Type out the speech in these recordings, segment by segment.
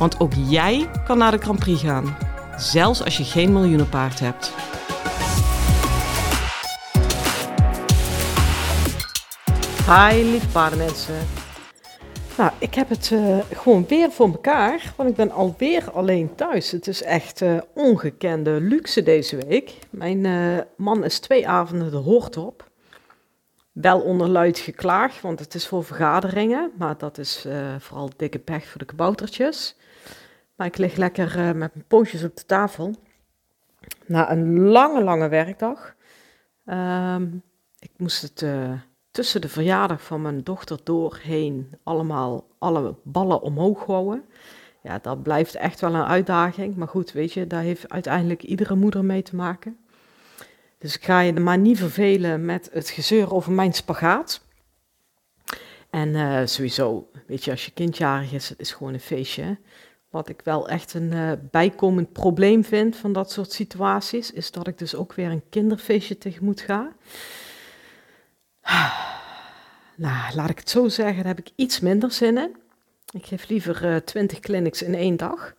Want ook jij kan naar de Grand Prix gaan, zelfs als je geen miljoenenpaard hebt. Hi lieve paardenmensen. Nou, ik heb het uh, gewoon weer voor elkaar, want ik ben alweer alleen thuis. Het is echt uh, ongekende luxe deze week. Mijn uh, man is twee avonden de hoort op. Wel onder luid geklaag, want het is voor vergaderingen, maar dat is vooral dikke pech voor de kaboutertjes. Maar ik lig lekker met mijn pootjes op de tafel. Na een lange, lange werkdag. Um, ik moest het tussen de verjaardag van mijn dochter doorheen allemaal alle ballen omhoog houden. Ja, dat blijft echt wel een uitdaging. Maar goed, weet je, daar heeft uiteindelijk iedere moeder mee te maken. Dus ik ga je maar niet vervelen met het gezeur over mijn spagaat. En uh, sowieso, weet je, als je kindjarig is, het is gewoon een feestje. Wat ik wel echt een uh, bijkomend probleem vind van dat soort situaties, is dat ik dus ook weer een kinderfeestje tegemoet ga. Nou, laat ik het zo zeggen, daar heb ik iets minder zin in. Ik geef liever uh, eh, 20 clinics in één dag.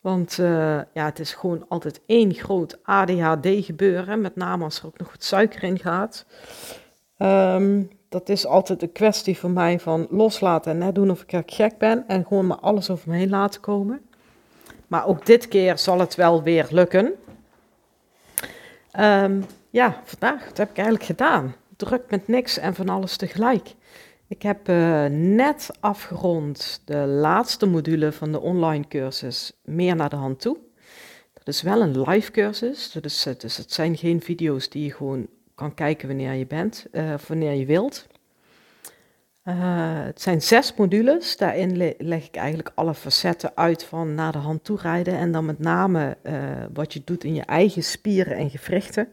Want uh, ja, het is gewoon altijd één groot ADHD gebeuren, met name als er ook nog wat suiker in gaat. Um, dat is altijd een kwestie voor mij van loslaten en net doen of ik gek ben en gewoon maar alles over me heen laten komen. Maar ook dit keer zal het wel weer lukken. Um, ja, vandaag, wat heb ik eigenlijk gedaan? druk met niks en van alles tegelijk. Ik heb uh, net afgerond de laatste module van de online cursus Meer naar de hand toe. Dat is wel een live cursus, dus het zijn geen video's die je gewoon kan kijken wanneer je bent, uh, wanneer je wilt. Uh, het zijn zes modules. Daarin le leg ik eigenlijk alle facetten uit van naar de hand toe rijden. En dan met name uh, wat je doet in je eigen spieren en gewrichten.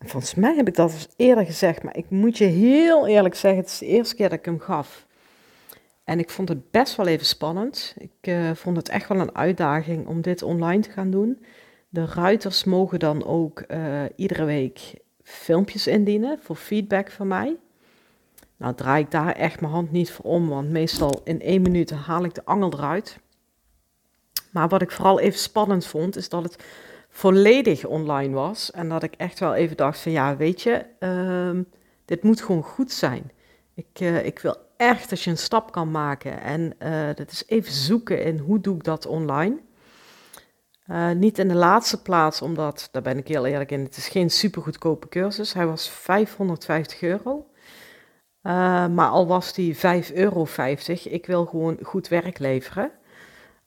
Volgens mij heb ik dat eerder gezegd, maar ik moet je heel eerlijk zeggen, het is de eerste keer dat ik hem gaf. En ik vond het best wel even spannend. Ik vond het echt wel een uitdaging om dit online te gaan doen. De ruiters mogen dan ook iedere week filmpjes indienen voor feedback van mij. Nou draai ik daar echt mijn hand niet voor om, want meestal in één minuut haal ik de angel eruit. Maar wat ik vooral even spannend vond, is dat het volledig online was. En dat ik echt wel even dacht van ja, weet je, um, dit moet gewoon goed zijn. Ik, uh, ik wil echt dat je een stap kan maken. En uh, dat is even zoeken in hoe doe ik dat online. Uh, niet in de laatste plaats, omdat, daar ben ik heel eerlijk in, het is geen super goedkope cursus. Hij was 550 euro. maar al was die 5,50 euro, ik wil gewoon goed werk leveren.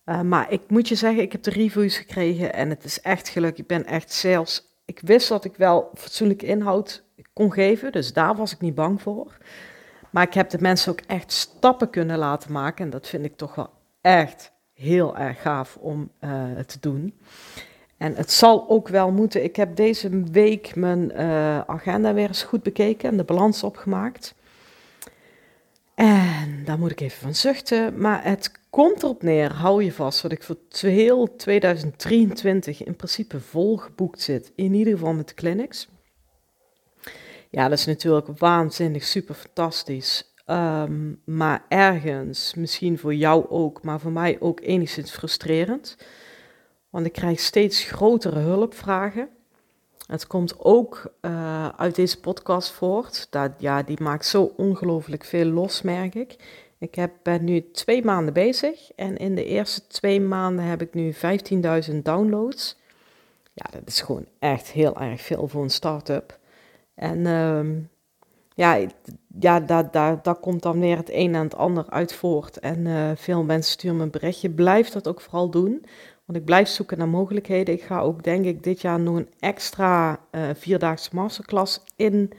Uh, maar ik moet je zeggen, ik heb de reviews gekregen en het is echt gelukkig. Ik ben echt zelfs. Ik wist dat ik wel fatsoenlijke inhoud kon geven, dus daar was ik niet bang voor. Maar ik heb de mensen ook echt stappen kunnen laten maken en dat vind ik toch wel echt heel erg gaaf om uh, te doen. En het zal ook wel moeten. Ik heb deze week mijn uh, agenda weer eens goed bekeken en de balans opgemaakt. En daar moet ik even van zuchten. Maar het komt erop neer, hou je vast, dat ik voor heel 2023 in principe vol geboekt zit. In ieder geval met de clinics. Ja, dat is natuurlijk waanzinnig, super fantastisch. Ehm, maar ergens, misschien voor jou ook, maar voor mij ook enigszins frustrerend. Want ik krijg steeds grotere hulpvragen. Het komt ook uh, uit deze podcast voort. Dat, ja, die maakt zo ongelooflijk veel los, merk ik. Ik heb, ben nu twee maanden bezig en in de eerste twee maanden heb ik nu 15.000 downloads. Ja, dat is gewoon echt heel erg veel voor een start-up. En uh, ja, ja daar, daar, daar komt dan weer het een en het ander uit voort. En uh, veel mensen sturen me een berichtje. Blijf dat ook vooral doen, want ik blijf zoeken naar mogelijkheden. Ik ga ook, denk ik, dit jaar nog een extra uh, vierdaagse masterclass in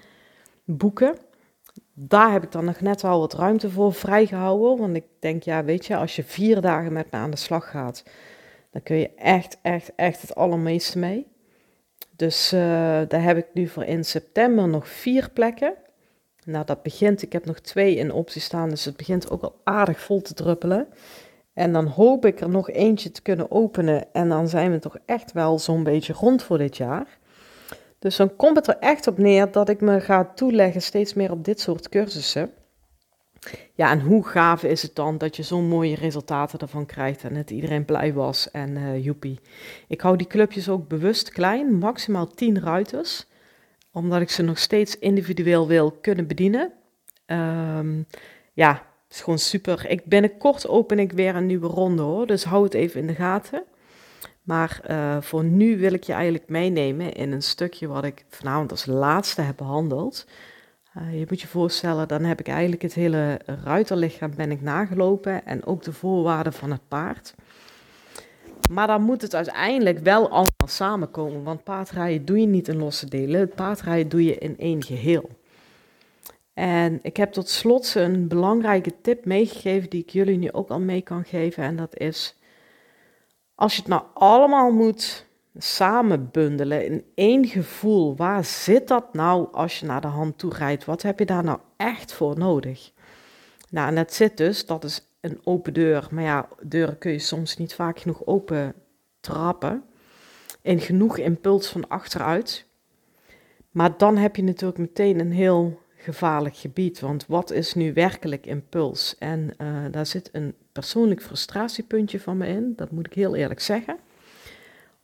boeken. daar heb ik dan nog net al wat ruimte voor vrijgehouden. Want ik denk, ja, weet je, als je vier dagen met me aan de slag gaat, dan kun je echt, echt, echt het allermeeste mee. Dus uh, daar heb ik nu voor in september nog vier plekken. Nou, dat begint, ik heb nog twee in optie staan, dus het begint ook al aardig vol te druppelen. En dan hoop ik er nog eentje te kunnen openen en dan zijn we toch echt wel zo'n beetje rond voor dit jaar. Dus dan komt het er echt op neer dat ik me ga toeleggen steeds meer op dit soort cursussen. Ja, en hoe gaaf is het dan dat je zo'n mooie resultaten ervan krijgt en dat iedereen blij was en uh, joepie. Ik hou die clubjes ook bewust klein, maximaal 10 ruiters, omdat ik ze nog steeds individueel wil kunnen bedienen. Um, ja, is gewoon super. Ik, binnenkort open ik weer een nieuwe ronde hoor, dus hou het even in de gaten. Maar uh, voor nu wil ik je eigenlijk meenemen in een stukje wat ik vanavond als laatste heb behandeld. Uh, je moet je voorstellen, dan heb ik eigenlijk het hele ruiterlichaam ben ik nagelopen en ook de voorwaarden van het paard. Maar dan moet het uiteindelijk wel allemaal samenkomen, want paardrijden doe je niet in losse delen, paardrijden doe je in één geheel. En ik heb tot slot een belangrijke tip meegegeven die ik jullie nu ook al mee kan geven en dat is als je het nou allemaal moet samenbundelen in één gevoel, waar zit dat nou als je naar de hand toe rijdt? Wat heb je daar nou echt voor nodig? Nou, en dat zit dus, dat is een open deur. Maar ja, deuren kun je soms niet vaak genoeg open trappen. In genoeg impuls van achteruit. Maar dan heb je natuurlijk meteen een heel gevaarlijk gebied. Want wat is nu werkelijk impuls? En uh, daar zit een persoonlijk frustratiepuntje van me in, dat moet ik heel eerlijk zeggen.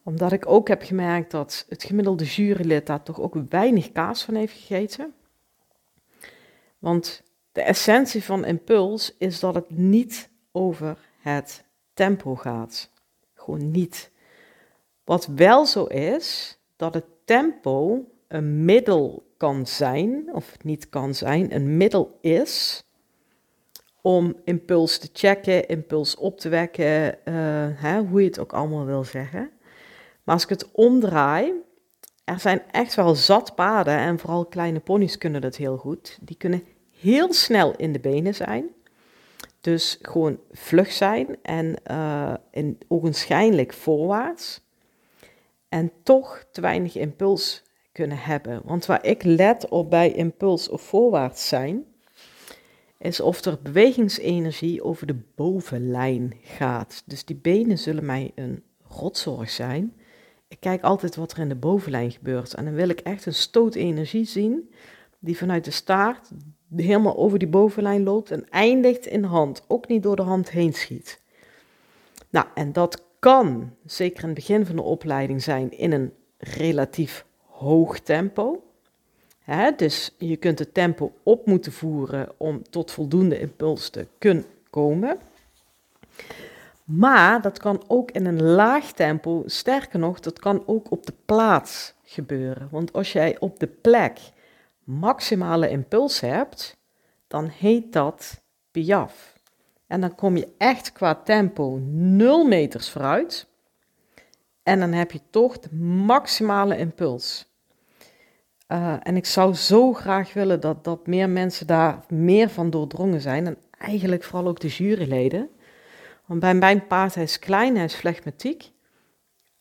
Omdat ik ook heb gemerkt dat het gemiddelde jurylid daar toch ook weinig kaas van heeft gegeten. Want de essentie van impuls is dat het niet over het tempo gaat. Gewoon niet. Wat wel zo is, dat het tempo een middel kan zijn, of niet kan zijn, een middel is om impuls te checken, impuls op te wekken, uh, hè, hoe je het ook allemaal wil zeggen. Maar als ik het omdraai, er zijn echt wel zat paden en vooral kleine ponies kunnen dat heel goed. Die kunnen heel snel in de benen zijn. Dus gewoon vlug zijn en uh, in, ogenschijnlijk voorwaarts. En toch te weinig impuls kunnen hebben. Want waar ik let op bij impuls of voorwaarts zijn, is of er bewegingsenergie over de bovenlijn gaat. Dus die benen zullen mij een rotzorg zijn. Ik kijk altijd wat er in de bovenlijn gebeurt. En dan wil ik echt een stootenergie zien die vanuit de staart helemaal over die bovenlijn loopt en eindigt in de hand. Ook niet door de hand heen schiet. Nou, en dat kan zeker in het begin van de opleiding zijn in een relatief hoog tempo. Hè, dus je kunt het tempo op moeten voeren om tot voldoende impuls te kunnen komen. Maar dat kan ook in een laag tempo, sterker nog, dat kan ook op de plaats gebeuren. Want als jij op de plek maximale impuls hebt, dan heet dat piaf. En dan kom je echt qua tempo 0 meters vooruit. En dan heb je toch de maximale impuls. Uh, en ik zou zo graag willen dat, dat meer mensen daar meer van doordrongen zijn. En eigenlijk vooral ook de juryleden. Want bij mijn paard, hij is klein, hij is flegmatiek.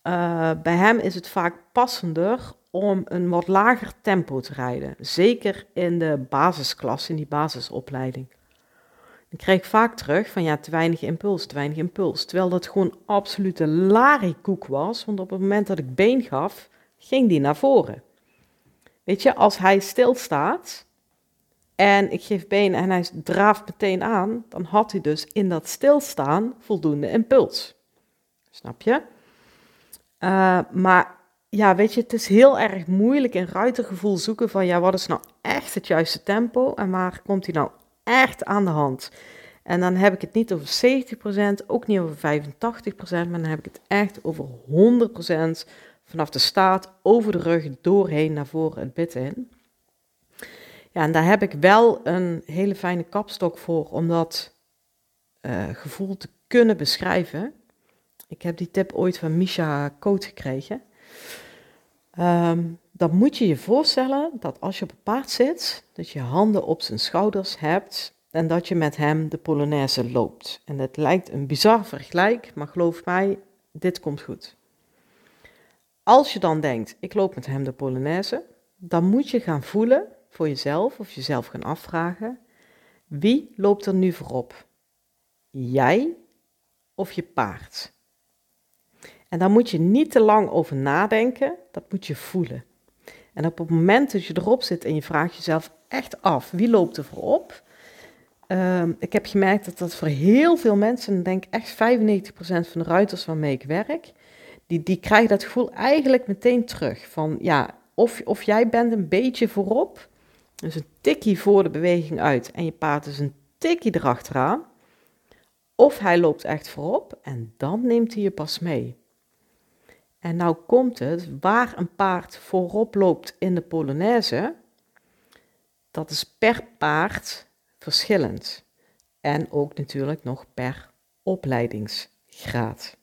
Uh, bij hem is het vaak passender om een wat lager tempo te rijden. Zeker in de basisklasse, in die basisopleiding. Dan krijg ik vaak terug van ja, te weinig impuls, te weinig impuls. Terwijl dat gewoon absolute larikoek was. Want op het moment dat ik been gaf, ging die naar voren. Weet je, als hij stilstaat en ik geef been en hij draaft meteen aan, dan had hij dus in dat stilstaan voldoende impuls. Snap je? Uh, maar ja, weet je, het is heel erg moeilijk in ruitergevoel zoeken van ja, wat is nou echt het juiste tempo en waar komt hij nou echt aan de hand? En dan heb ik het niet over 70%, ook niet over 85%, maar dan heb ik het echt over 100% vanaf de staart over de rug doorheen naar voren het bit in. Ja, en daar heb ik wel een hele fijne kapstok voor om dat uh, gevoel te kunnen beschrijven. Ik heb die tip ooit van Misha Coat gekregen. Um, dan moet je je voorstellen dat als je op een paard zit, dat je handen op zijn schouders hebt en dat je met hem de Polonaise loopt. En het lijkt een bizar vergelijk, maar geloof mij, dit komt goed. Als je dan denkt, ik loop met hem de Polonaise, dan moet je gaan voelen voor jezelf of jezelf gaan afvragen, wie loopt er nu voorop? Jij of je paard? En daar moet je niet te lang over nadenken, dat moet je voelen. En op het moment dat je erop zit en je vraagt jezelf echt af, wie loopt er voorop? Um, ik heb gemerkt dat dat voor heel veel mensen, ik denk echt 95% van de ruiters waarmee ik werk, die, die krijgen dat gevoel eigenlijk meteen terug. Van ja, of, of jij bent een beetje voorop, dus een tikkie voor de beweging uit en je paard is een tikkie erachteraan. Of hij loopt echt voorop en dan neemt hij je pas mee. En nou komt het, waar een paard voorop loopt in de Polonaise, dat is per paard verschillend. En ook natuurlijk nog per opleidingsgraad.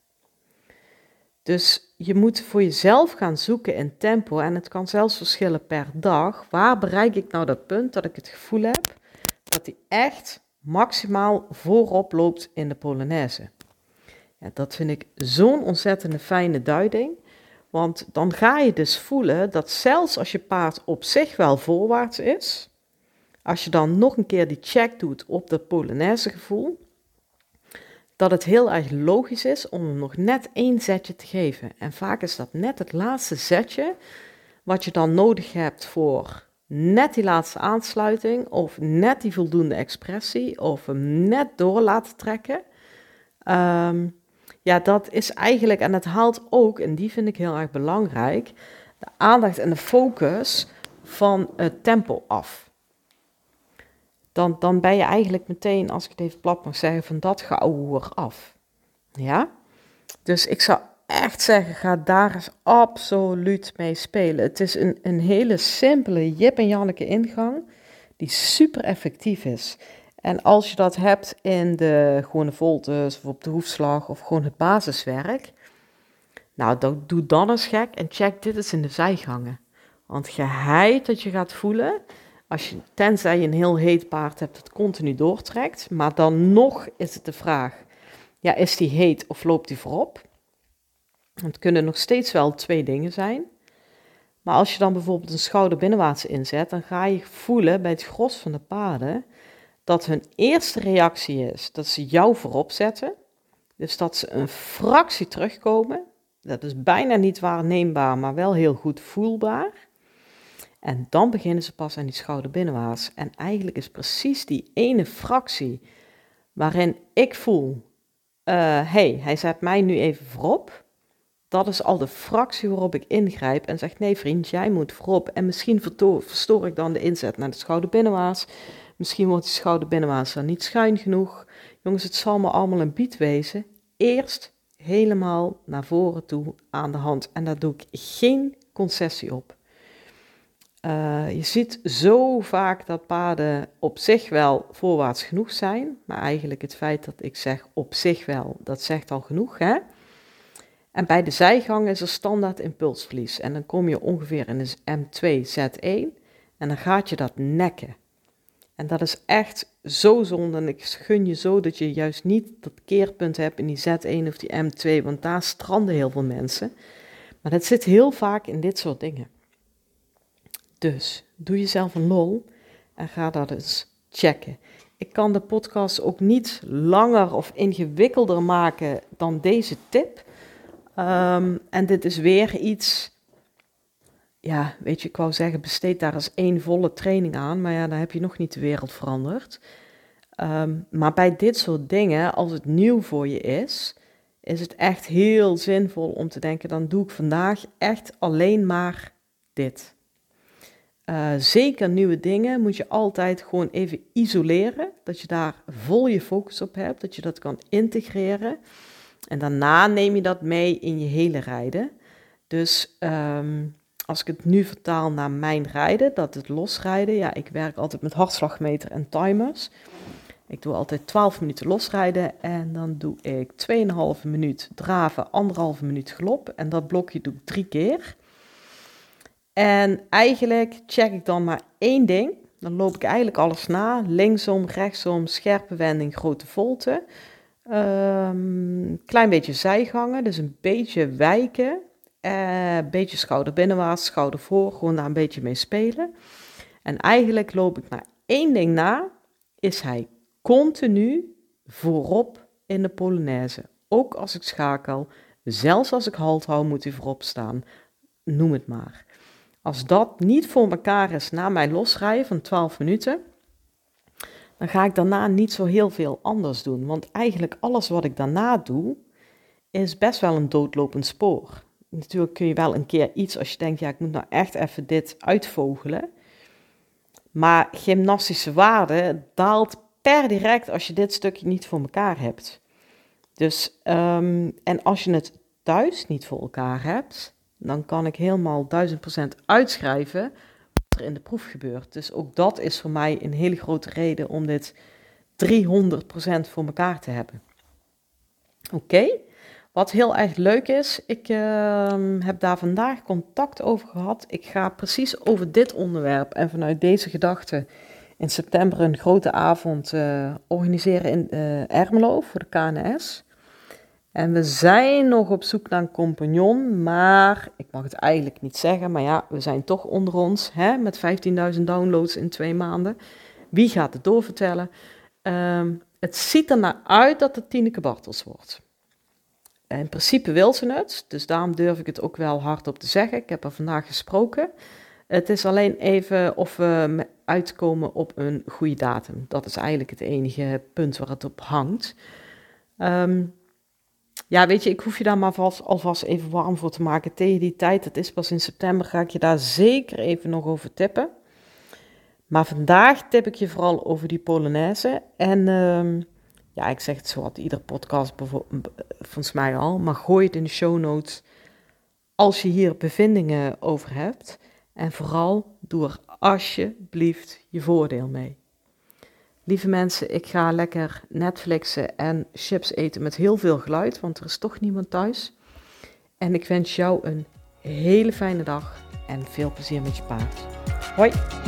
Dus je moet voor jezelf gaan zoeken in tempo en het kan zelfs verschillen per dag. Waar bereik ik nou dat punt dat ik het gevoel heb dat hij echt maximaal voorop loopt in de Polonaise? Ja, dat vind ik zo'n ontzettende fijne duiding. Want dan ga je dus voelen dat zelfs als je paard op zich wel voorwaarts is, als je dan nog een keer die check doet op dat Polonaise gevoel, dat het heel erg logisch is om hem nog net één zetje te geven. En vaak is dat net het laatste zetje wat je dan nodig hebt voor net die laatste aansluiting of net die voldoende expressie of hem net door laten trekken. Um, ja, dat is eigenlijk, en het haalt ook, en die vind ik heel erg belangrijk, de aandacht en de focus van het tempo af. Dan, dan ben je eigenlijk meteen, als ik het even plat mag zeggen, van dat geouwer af. Ja? Dus ik zou echt zeggen, ga daar eens absoluut mee spelen. Het is een, een hele simpele Jip en Janneke ingang die super effectief is. En als je dat hebt in de gewone voltes of op de hoefslag of gewoon het basiswerk, nou, dan, doe dan eens gek en check dit eens in de zijgangen. Want geheid dat je gaat voelen, als je, tenzij je een heel heet paard hebt dat continu doortrekt, maar dan nog is het de vraag, ja, is die heet of loopt die voorop? Het kunnen nog steeds wel twee dingen zijn. Maar als je dan bijvoorbeeld een schouder binnenwaarts inzet, dan ga je voelen bij het gros van de paarden dat hun eerste reactie is dat ze jou voorop zetten. Dus dat ze een fractie terugkomen. Dat is bijna niet waarneembaar, maar wel heel goed voelbaar. En dan beginnen ze pas aan die schouder binnenwaarts. En eigenlijk is precies die ene fractie waarin ik voel, hé, uh, hey, hij zet mij nu even voorop. Dat is al de fractie waarop ik ingrijp en zeg, nee vriend, jij moet voorop. En misschien verstoor ik dan de inzet naar de schouder binnenwaarts. Misschien wordt die schouder binnenwaarts dan niet schuin genoeg. Jongens, het zal me allemaal een bied wezen. Eerst helemaal naar voren toe aan de hand. En daar doe ik geen concessie op. Uh, je ziet zo vaak dat paarden op zich wel voorwaarts genoeg zijn. Maar eigenlijk het feit dat ik zeg op zich wel, dat zegt al genoeg. Hè? En bij de zijgang is er standaard impulsverlies. En dan kom je ongeveer in de M2 Z1 en dan gaat je dat nekken. En dat is echt zo zonde. En ik gun je zo dat je juist niet dat keerpunt hebt in die Z1 of die M2, want daar stranden heel veel mensen. Maar dat zit heel vaak in dit soort dingen. Dus doe jezelf een lol en ga dat eens checken. Ik kan de podcast ook niet langer of ingewikkelder maken dan deze tip. Um, en dit is weer iets ja, weet je, ik wou zeggen, besteed daar eens één volle training aan, maar ja, dan heb je nog niet de wereld veranderd. Ehm, maar bij dit soort dingen, als het nieuw voor je is, is het echt heel zinvol om te denken, dan doe ik vandaag echt alleen maar dit. Uh, zeker nieuwe dingen moet je altijd gewoon even isoleren, dat je daar vol je focus op hebt, dat je dat kan integreren. En daarna neem je dat mee in je hele rijden. Dus um, als ik het nu vertaal naar mijn rijden, dat het losrijden, ja, ik werk altijd met hartslagmeter en timers. Ik doe altijd 12 minuten losrijden en dan doe ik 2,5 minuut draven, 1,5 minuut galop. En dat blokje doe ik drie keer. En eigenlijk check ik dan maar één ding. Dan loop ik eigenlijk alles na. Linksom, rechtsom, scherpe wending, grote volte. Um, klein beetje zijgangen, dus een beetje wijken. Een beetje schouder binnenwaarts, schouder voor. Gewoon daar een beetje mee spelen. En eigenlijk loop ik maar één ding na. Is hij continu voorop in de Polonaise. Ook als ik schakel, zelfs als ik halt hou, moet hij voorop staan. Noem het maar. Als dat niet voor elkaar is na mijn losrijden van 12 minuten, dan ga ik daarna niet zo heel veel anders doen. Want eigenlijk alles wat ik daarna doe, is best wel een doodlopend spoor. Natuurlijk kun je wel een keer iets als je denkt, ja, ik moet nou echt even dit uitvogelen. Maar gymnastische waarde daalt per direct als je dit stukje niet voor elkaar hebt. Dus, um, en als je het thuis niet voor elkaar hebt, dan kan ik helemaal 1000% uitschrijven wat er in de proef gebeurt. Dus ook dat is voor mij een hele grote reden om dit 300% voor elkaar te hebben. Oké, wat heel erg leuk is, ik uh, heb daar vandaag contact over gehad. Ik ga precies over dit onderwerp en vanuit deze gedachte in september een grote avond uh, organiseren in uh, Ermelo voor de KNS. En we zijn nog op zoek naar een compagnon, maar ik mag het eigenlijk niet zeggen, maar ja, we zijn toch onder ons hè, met 15.000 downloads in twee maanden. Wie gaat het doorvertellen? Um, het ziet er naar uit dat het Tineke Bartels wordt. In principe wil ze het, dus daarom durf ik het ook wel hardop te zeggen. Ik heb er vandaag gesproken. Het is alleen even of we uitkomen op een goede datum. Dat is eigenlijk het enige punt waar het op hangt. Um, ja, weet je, ik hoef je daar maar vast, alvast even warm voor te maken. Tegen die tijd, het is pas in september, ga ik je daar zeker even nog over tippen. Maar vandaag tip ik je vooral over die Polonaise. En uh, ja, ik zeg het zo wat iedere podcast volgens mij al, maar gooi het in de show notes als je hier bevindingen over hebt. En vooral doe er alsjeblieft je voordeel mee. Lieve mensen, ik ga lekker Netflixen en chips eten met heel veel geluid, want er is toch niemand thuis. En ik wens jou een hele fijne dag en veel plezier met je paard. Hoi!